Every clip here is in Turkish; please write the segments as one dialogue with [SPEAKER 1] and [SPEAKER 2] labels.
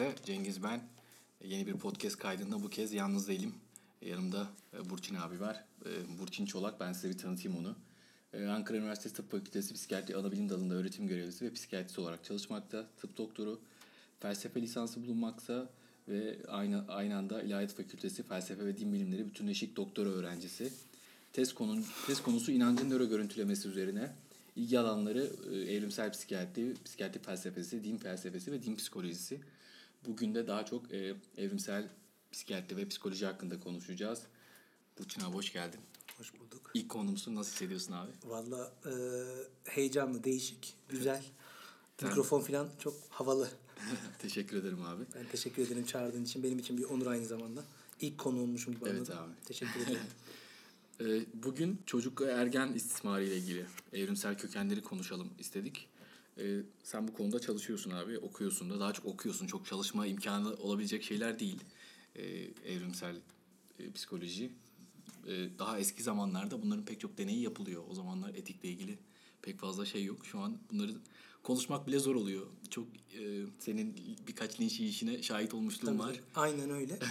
[SPEAKER 1] herkese. Cengiz ben. Yeni bir podcast kaydında bu kez yalnız değilim. Yanımda e, Burçin abi var. E, Burçin Çolak. Ben size bir tanıtayım onu. E, Ankara Üniversitesi Tıp Fakültesi Psikiyatri Anabilim Dalı'nda öğretim görevlisi ve psikiyatrist olarak çalışmakta. Tıp doktoru, felsefe lisansı bulunmakta ve aynı, aynı anda İlahiyat Fakültesi Felsefe ve Din Bilimleri Bütünleşik Doktora öğrencisi. Tez, konu, tez konusu inancın nöro görüntülemesi üzerine. İlgi alanları e, evrimsel psikiyatri, psikiyatri felsefesi, din felsefesi ve din psikolojisi. Bugün de daha çok e, evrimsel psikiyatri ve psikoloji hakkında konuşacağız. Burçin abi hoş geldin.
[SPEAKER 2] Hoş bulduk.
[SPEAKER 1] İlk konumsun nasıl hissediyorsun abi?
[SPEAKER 2] Valla e, heyecanlı, değişik, güzel. Mikrofon falan çok havalı.
[SPEAKER 1] teşekkür ederim abi.
[SPEAKER 2] Ben teşekkür ederim çağırdığın için. Benim için bir onur aynı zamanda. İlk konuğummuşum gibi
[SPEAKER 1] Evet
[SPEAKER 2] anladım.
[SPEAKER 1] abi.
[SPEAKER 2] Teşekkür ederim.
[SPEAKER 1] Ee, Bugün çocuk ve ergen istismarı ile ilgili evrimsel kökenleri konuşalım istedik. Ee, Sen bu konuda çalışıyorsun abi, okuyorsun da. Daha çok okuyorsun, çok çalışma imkanı olabilecek şeyler değil. Ee, Evrimsel e, psikoloji. Ee, Daha eski zamanlarda bunların pek çok deneyi yapılıyor. O zamanlar etikle ilgili pek fazla şey yok. Şu an bunları konuşmak bile zor oluyor. Çok e, senin birkaç linç yiyişine şahit olmuşluğum
[SPEAKER 2] Tabii,
[SPEAKER 1] var.
[SPEAKER 2] Aynen öyle.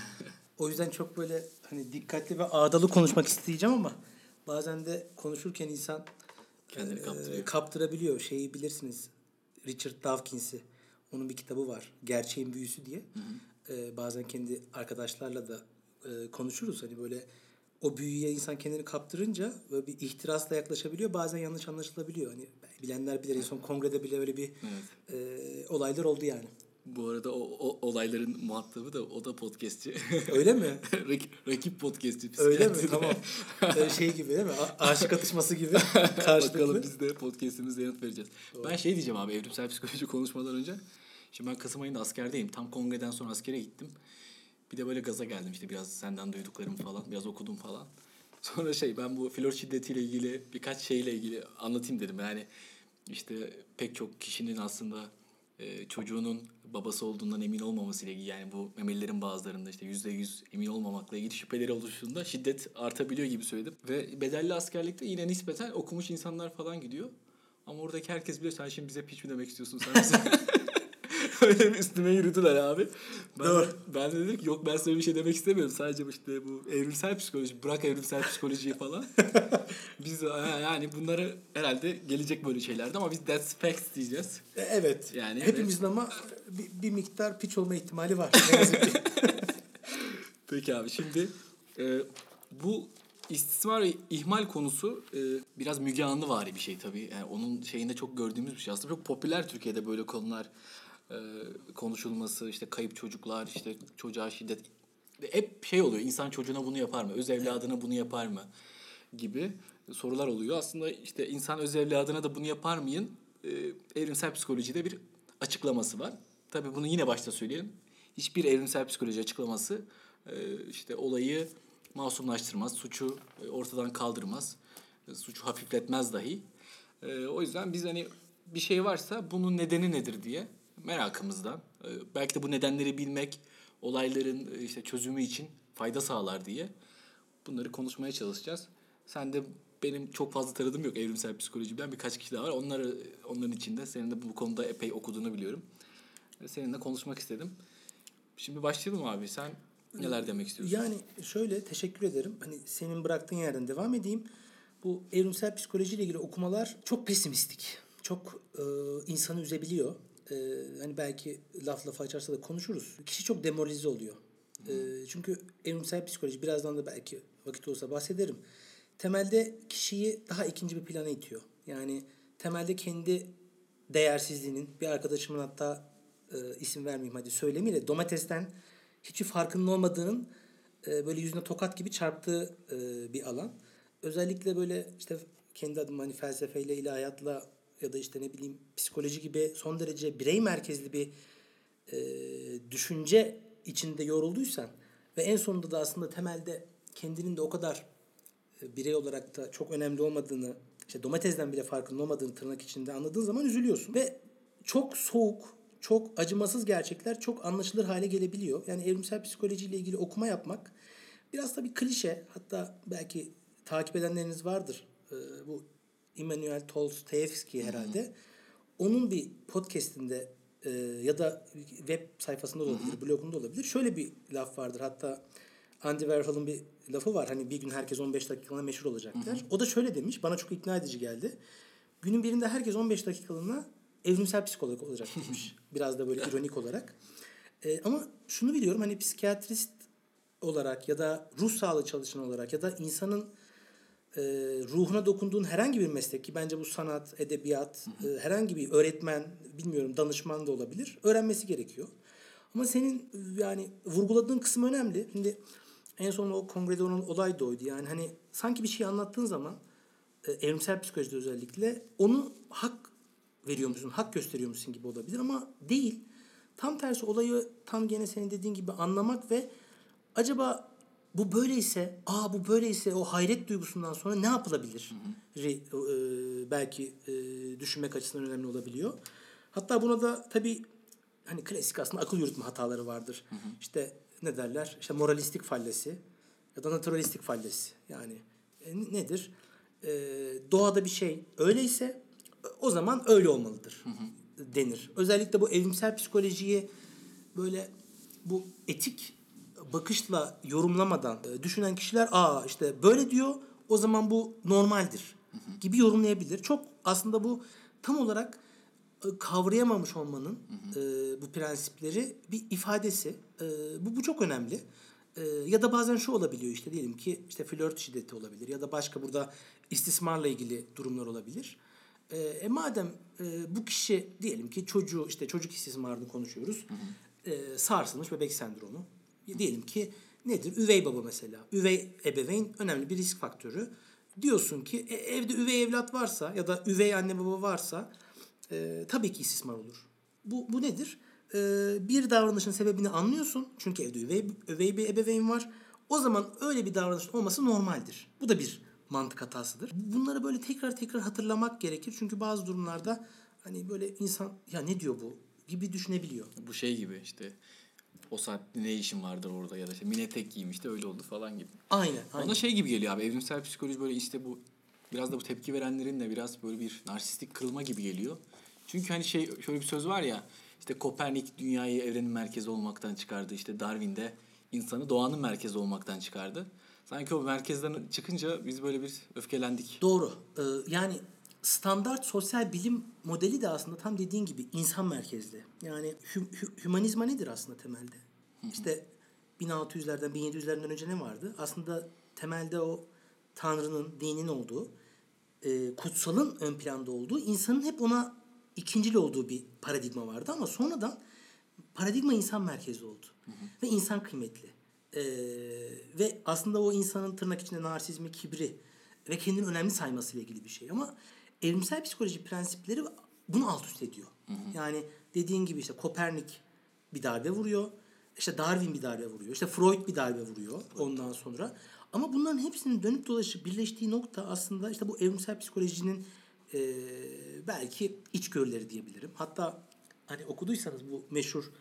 [SPEAKER 2] O yüzden çok böyle hani dikkatli ve ağdalı konuşmak isteyeceğim ama bazen de konuşurken insan
[SPEAKER 1] Kendini
[SPEAKER 2] e,
[SPEAKER 1] kaptırıyor.
[SPEAKER 2] kaptırabiliyor. Şeyi bilirsiniz. Richard Dawkins'i. Onun bir kitabı var. Gerçeğin Büyüsü diye. E, bazen kendi arkadaşlarla da e, konuşuruz. Hani böyle o büyüye insan kendini kaptırınca böyle bir ihtirasla yaklaşabiliyor. Bazen yanlış anlaşılabiliyor. Hani bilenler bilir. En son kongrede bile öyle bir e, olaylar oldu yani.
[SPEAKER 1] Bu arada o, o olayların muhatabı da o da podcastçi.
[SPEAKER 2] Öyle mi?
[SPEAKER 1] Rak- rakip podcastçi.
[SPEAKER 2] Öyle mi? Tamam. Ee, şey gibi değil mi? A- aşık atışması gibi.
[SPEAKER 1] Bakalım biz de podcastimizde yanıt vereceğiz. Ben şey diyeceğim abi evrimsel psikoloji konuşmadan önce. Şimdi ben Kasım ayında askerdeyim. Tam kongreden sonra askere gittim. Bir de böyle gaza geldim işte biraz senden duyduklarım falan. Biraz okudum falan. Sonra şey ben bu flör şiddetiyle ilgili birkaç şeyle ilgili anlatayım dedim. Yani işte pek çok kişinin aslında e, çocuğunun babası olduğundan emin olmamasıyla ilgili yani bu memelilerin bazılarında işte yüzde yüz emin olmamakla ilgili şüpheleri oluştuğunda şiddet artabiliyor gibi söyledim. Ve bedelli askerlikte yine nispeten okumuş insanlar falan gidiyor. Ama oradaki herkes biliyor sen şimdi bize piç mi demek istiyorsun sen bir üstüme yürüdüler abi. Ben,
[SPEAKER 2] Doğru.
[SPEAKER 1] ben de dedim ki yok ben sana bir şey demek istemiyorum. Sadece işte bu evrimsel psikoloji, bırak evrimsel psikolojiyi falan. biz yani bunları herhalde gelecek böyle şeylerde ama biz that's facts diyeceğiz.
[SPEAKER 2] E, Evet.
[SPEAKER 1] Yani
[SPEAKER 2] Hepimizin ama bir, bir miktar piç olma ihtimali var.
[SPEAKER 1] Peki abi şimdi e, bu istismar ve ihmal konusu e, biraz Müge Anlıvari bir şey tabii. Yani onun şeyinde çok gördüğümüz bir şey. Aslında çok popüler Türkiye'de böyle konular e, konuşulması. işte kayıp çocuklar, işte çocuğa şiddet. Hep şey oluyor. insan çocuğuna bunu yapar mı? Öz evladına bunu yapar mı? Gibi sorular oluyor. Aslında işte insan öz evladına da bunu yapar mıyın? E, evrimsel psikolojide bir açıklaması var. Tabii bunu yine başta söyleyelim. Hiçbir evrimsel psikoloji açıklaması e, işte olayı masumlaştırmaz, suçu e, ortadan kaldırmaz, e, suçu hafifletmez dahi. E, O yüzden biz hani bir şey varsa bunun nedeni nedir diye merakımızdan, e, belki de bu nedenleri bilmek olayların e, işte çözümü için fayda sağlar diye bunları konuşmaya çalışacağız. Sen de benim çok fazla tanıdığım yok evrimsel psikolojiden birkaç kişi daha var. Onları onların içinde senin de bu konuda epey okuduğunu biliyorum. E, Seninle konuşmak istedim. Şimdi başlayalım abi. Sen neler demek istiyorsun?
[SPEAKER 2] Yani şöyle teşekkür ederim. Hani senin bıraktığın yerden devam edeyim. Bu evrimsel psikolojiyle ilgili okumalar çok pesimistik. Çok e, insanı üzebiliyor. E, hani belki laf lafa açarsa da konuşuruz. Kişi çok demoralize oluyor. E, çünkü evrimsel psikoloji birazdan da belki vakit olsa bahsederim. Temelde kişiyi daha ikinci bir plana itiyor. Yani temelde kendi değersizliğinin bir arkadaşımın hatta e, isim vermeyeyim hadi söylemiyle domatesten hiçbir farkının olmadığının e, böyle yüzüne tokat gibi çarptığı e, bir alan. Özellikle böyle işte kendi adım hani felsefeyle, ilahiyatla ya da işte ne bileyim psikoloji gibi son derece birey merkezli bir e, düşünce içinde yorulduysan ve en sonunda da aslında temelde kendinin de o kadar e, birey olarak da çok önemli olmadığını, işte domatesden bile farkının olmadığını tırnak içinde anladığın zaman üzülüyorsun. Ve çok soğuk, çok acımasız gerçekler çok anlaşılır hale gelebiliyor. Yani evrimsel psikolojiyle ilgili okuma yapmak biraz da bir klişe. Hatta belki takip edenleriniz vardır. Ee, bu Immanuel Tolstoyevski herhalde. Onun bir podcastinde e, ya da web sayfasında da olabilir, blogunda olabilir. Şöyle bir laf vardır hatta Andy Warhol'un bir lafı var. Hani bir gün herkes 15 dakikalığına meşhur olacak der. O da şöyle demiş. Bana çok ikna edici geldi. Günün birinde herkes 15 dakikalığına evrimsel psikolog olacak demiş. Biraz da böyle ironik olarak. E, ama şunu biliyorum hani psikiyatrist olarak ya da ruh sağlığı çalışanı olarak ya da insanın e, ruhuna dokunduğun herhangi bir meslek ki bence bu sanat, edebiyat, e, herhangi bir öğretmen, bilmiyorum danışman da olabilir. Öğrenmesi gerekiyor. Ama senin e, yani vurguladığın kısım önemli. Şimdi en son o kongrede olan olay da oydu. Yani hani sanki bir şey anlattığın zaman e, evrimsel psikolojide özellikle onu hak veriyor musun, hak gösteriyor musun gibi olabilir ama değil. Tam tersi olayı tam gene senin dediğin gibi anlamak ve acaba bu böyleyse, aa bu böyleyse o hayret duygusundan sonra ne yapılabilir? Ri, e, belki e, düşünmek açısından önemli olabiliyor. Hatta buna da tabii hani klasik aslında akıl yürütme hataları vardır. İşte ne derler? İşte moralistik fallesi ya da naturalistik fallesi. Yani e, nedir? E, doğada bir şey öyleyse o zaman öyle olmalıdır denir. Özellikle bu evrimsel psikolojiyi böyle bu etik bakışla yorumlamadan e, düşünen kişiler aa işte böyle diyor o zaman bu normaldir gibi yorumlayabilir. Çok aslında bu tam olarak e, kavrayamamış olmanın e, bu prensipleri bir ifadesi. E, bu bu çok önemli. E, ya da bazen şu olabiliyor işte diyelim ki işte flört şiddeti olabilir ya da başka burada istismarla ilgili durumlar olabilir. E, e madem e, bu kişi diyelim ki çocuğu işte çocuk istismarını konuşuyoruz. E, sarsılmış bebek sendromu. Diyelim ki nedir? Üvey baba mesela. Üvey ebeveyn önemli bir risk faktörü. Diyorsun ki e, evde üvey evlat varsa ya da üvey anne baba varsa e, tabii ki istismar olur. Bu, bu nedir? E, bir davranışın sebebini anlıyorsun. Çünkü evde üvey, üvey bir ebeveyn var. O zaman öyle bir davranışın olması normaldir. Bu da bir mantık hatasıdır. Bunları böyle tekrar tekrar hatırlamak gerekir. Çünkü bazı durumlarda hani böyle insan ya ne diyor bu gibi düşünebiliyor.
[SPEAKER 1] Bu şey gibi işte o saatte ne işin vardır orada ya da işte mini tek giymiş de öyle oldu falan gibi.
[SPEAKER 2] Aynen. aynen.
[SPEAKER 1] Şey gibi geliyor abi evrimsel psikoloji böyle işte bu biraz da bu tepki verenlerin de biraz böyle bir narsistik kırılma gibi geliyor. Çünkü hani şey şöyle bir söz var ya işte Kopernik dünyayı evrenin merkezi olmaktan çıkardı. İşte Darwin de insanı doğanın merkezi olmaktan çıkardı. Sanki o merkezden çıkınca biz böyle bir öfkelendik.
[SPEAKER 2] Doğru. Ee, yani standart sosyal bilim modeli de aslında tam dediğin gibi insan merkezli. Yani hü- hü- hümanizma nedir aslında temelde? İşte 1600'lerden 1700'lerden önce ne vardı? Aslında temelde o Tanrı'nın, dinin olduğu, e, kutsalın ön planda olduğu, insanın hep ona ikincil olduğu bir paradigma vardı ama sonradan paradigma insan merkezli oldu. Ve insan kıymetli. Ee, ve aslında o insanın tırnak içinde narsizmi, kibri ve kendini önemli saymasıyla ilgili bir şey. Ama evrimsel psikoloji prensipleri bunu alt üst ediyor. Yani dediğin gibi işte Kopernik bir darbe vuruyor. İşte Darwin bir darbe vuruyor. İşte Freud bir darbe vuruyor ondan sonra. Ama bunların hepsinin dönüp dolaşıp birleştiği nokta aslında işte bu evrimsel psikolojinin e, belki içgörüleri diyebilirim. Hatta hani okuduysanız bu meşhur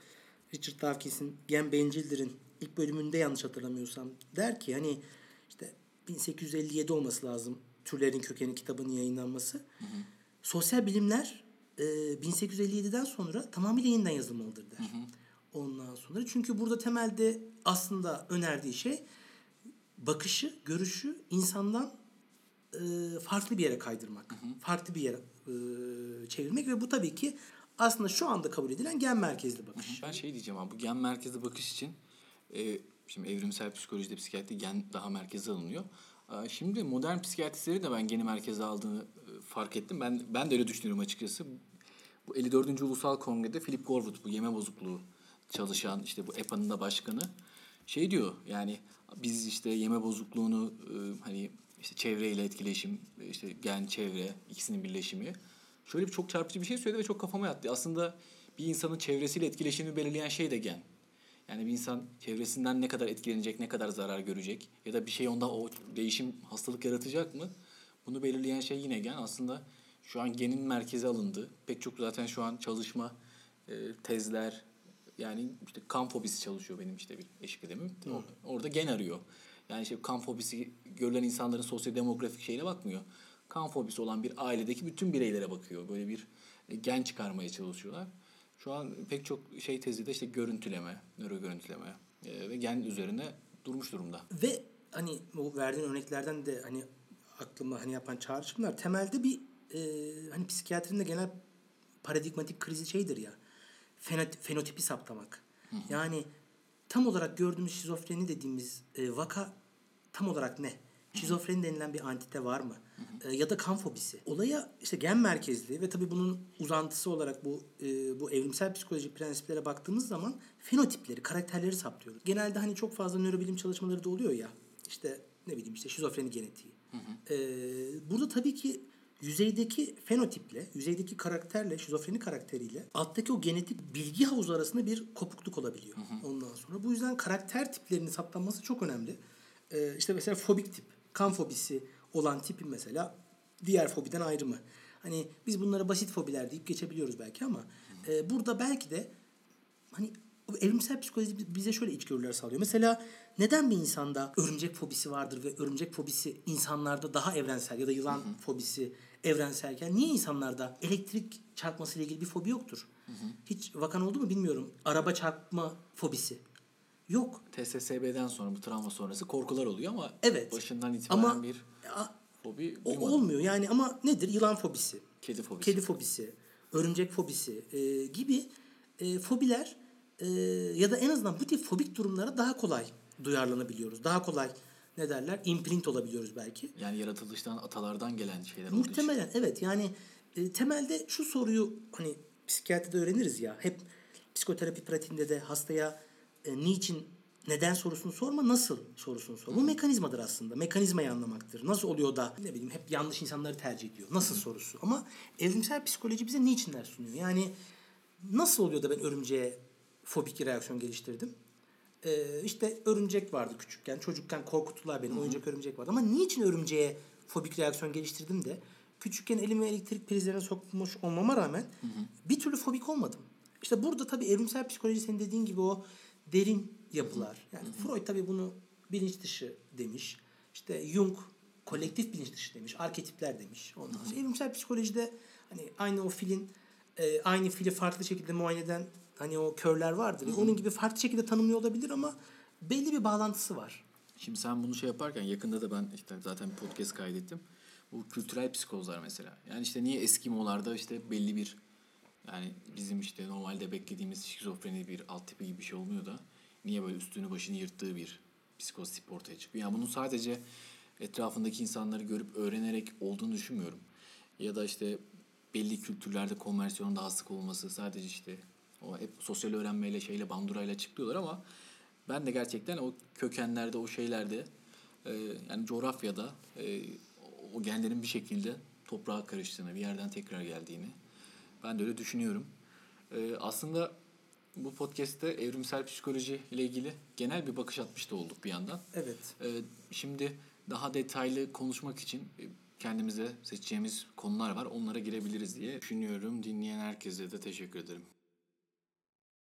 [SPEAKER 2] Richard Dawkins'in Gen Bencildir'in ilk bölümünde yanlış hatırlamıyorsam der ki hani işte 1857 olması lazım Türlerin Kökeni kitabının yayınlanması. Hı hı. Sosyal bilimler e, 1857'den sonra tamamıyla yeniden yazılmalıdır der. Hı hı. Ondan sonra çünkü burada temelde aslında önerdiği şey bakışı, görüşü insandan e, farklı bir yere kaydırmak. Hı hı. Farklı bir yere e, çevirmek ve bu tabii ki aslında şu anda kabul edilen gen merkezli bakış.
[SPEAKER 1] Ben şey diyeceğim abi bu gen merkezli bakış için e, şimdi evrimsel psikolojide psikiyatri gen daha merkeze alınıyor. E, şimdi modern psikiyatristleri de ben geni merkeze aldığını e, fark ettim. Ben ben de öyle düşünüyorum açıkçası. Bu 54. Ulusal Kongre'de Philip Gorwood bu yeme bozukluğu çalışan işte bu EPA'nın da başkanı şey diyor yani biz işte yeme bozukluğunu e, hani işte çevreyle etkileşim işte gen çevre ikisinin birleşimi şöyle bir çok çarpıcı bir şey söyledi ve çok kafama yattı. Aslında bir insanın çevresiyle etkileşimi belirleyen şey de gen. Yani bir insan çevresinden ne kadar etkilenecek, ne kadar zarar görecek ya da bir şey onda o değişim hastalık yaratacak mı? Bunu belirleyen şey yine gen. Aslında şu an genin merkeze alındı. Pek çok zaten şu an çalışma, e, tezler yani işte kan fobisi çalışıyor benim işte bir eşlik edemim. Orada gen arıyor. Yani işte kan fobisi görülen insanların sosyodemografik şeyine bakmıyor. Kan fobisi olan bir ailedeki bütün bireylere bakıyor. Böyle bir e, gen çıkarmaya çalışıyorlar. Şu an pek çok şey tezi de işte görüntüleme, nöro görüntüleme e, ve gen üzerine durmuş durumda.
[SPEAKER 2] Ve hani bu verdiğin örneklerden de hani aklıma hani yapan çağrışımlar temelde bir e, hani psikiyatrinin de genel paradigmatik krizi şeydir ya. Fenot, fenotipi saptamak. Yani tam olarak gördüğümüz şizofreni dediğimiz e, vaka tam olarak ne? Şizofreni denilen bir antite var mı? E, ya da kan fobisi. Olaya işte gen merkezli ve tabii bunun uzantısı olarak bu e, bu evrimsel psikoloji prensiplere baktığımız zaman fenotipleri, karakterleri saptıyoruz. Genelde hani çok fazla nörobilim çalışmaları da oluyor ya. İşte ne bileyim işte şizofreni genetiği. E, burada tabii ki yüzeydeki fenotiple, yüzeydeki karakterle, şizofreni karakteriyle alttaki o genetik bilgi havuzu arasında bir kopukluk olabiliyor. Ondan sonra bu yüzden karakter tiplerinin saptanması çok önemli. Ee, işte mesela fobik tip, kan fobisi olan tipin mesela diğer fobiden ayrımı. Hani biz bunlara basit fobiler deyip geçebiliyoruz belki ama e, burada belki de hani evrimsel psikoloji bize şöyle içgörüler sağlıyor. Mesela neden bir insanda örümcek fobisi vardır ve örümcek fobisi insanlarda daha evrensel ya da yılan fobisi evrenselken niye insanlarda elektrik çarpması ile ilgili bir fobi yoktur? Hiç vakan oldu mu bilmiyorum. Araba çarpma fobisi. Yok.
[SPEAKER 1] TSSB'den sonra bu travma sonrası korkular oluyor ama
[SPEAKER 2] Evet.
[SPEAKER 1] başından itibaren
[SPEAKER 2] Ama
[SPEAKER 1] bir fobi
[SPEAKER 2] o
[SPEAKER 1] duymadım.
[SPEAKER 2] olmuyor yani ama nedir? Yılan fobisi.
[SPEAKER 1] Kedi fobisi.
[SPEAKER 2] Kedi fobisi, örümcek fobisi e, gibi e, fobiler e, ya da en azından bu tip fobik durumlara daha kolay duyarlanabiliyoruz. Daha kolay ne derler? imprint olabiliyoruz belki.
[SPEAKER 1] Yani yaratılıştan, atalardan gelen şeyler olduğu için.
[SPEAKER 2] Muhtemelen evet yani e, temelde şu soruyu hani psikiyatride öğreniriz ya hep psikoterapi pratiğinde de hastaya e, niçin neden sorusunu sorma nasıl sorusunu sor. Bu mekanizmadır aslında. Mekanizmayı anlamaktır. Nasıl oluyor da ne bileyim hep yanlış insanları tercih ediyor. Nasıl sorusu. Ama evrimsel psikoloji bize niçinler sunuyor. Yani nasıl oluyor da ben örümceğe fobik reaksiyon geliştirdim? Ee, işte örümcek vardı küçükken. Çocukken korkuttular beni. Oyuncak örümcek vardı. Ama niçin örümceğe fobik reaksiyon geliştirdim de küçükken elimi elektrik prizlerine sokmuş olmama rağmen bir türlü fobik olmadım. İşte burada tabii evrimsel psikoloji senin dediğin gibi o derin yapılar. Yani Freud tabii bunu bilinç dışı demiş. İşte Jung kolektif bilinç dışı demiş. Arketipler demiş. Ondan sonra evrimsel psikolojide hani aynı o filin e, aynı fili farklı şekilde muayene eden hani o körler vardır. Onun gibi farklı şekilde tanımlıyor olabilir ama belli bir bağlantısı var.
[SPEAKER 1] Şimdi sen bunu şey yaparken yakında da ben işte zaten bir podcast kaydettim. Bu kültürel psikozlar mesela. Yani işte niye Eskimolarda işte belli bir yani bizim işte normalde beklediğimiz şizofreni bir alt tipi gibi bir şey olmuyor da niye böyle üstünü başını yırttığı bir psikoz tipi ortaya çıkıyor. Yani bunun sadece etrafındaki insanları görüp öğrenerek olduğunu düşünmüyorum. Ya da işte belli kültürlerde konversiyonun daha sık olması sadece işte o hep sosyal öğrenmeyle şeyle bandurayla açıklıyorlar ama ben de gerçekten o kökenlerde o şeylerde e, yani coğrafyada e, o genlerin bir şekilde toprağa karıştığını bir yerden tekrar geldiğini ben de öyle düşünüyorum. E, aslında bu podcast'te evrimsel psikoloji ile ilgili genel bir bakış atmış da olduk bir yandan.
[SPEAKER 2] Evet.
[SPEAKER 1] Ee, şimdi daha detaylı konuşmak için e, kendimize seçeceğimiz konular var. Onlara girebiliriz diye düşünüyorum. Dinleyen herkese de teşekkür ederim.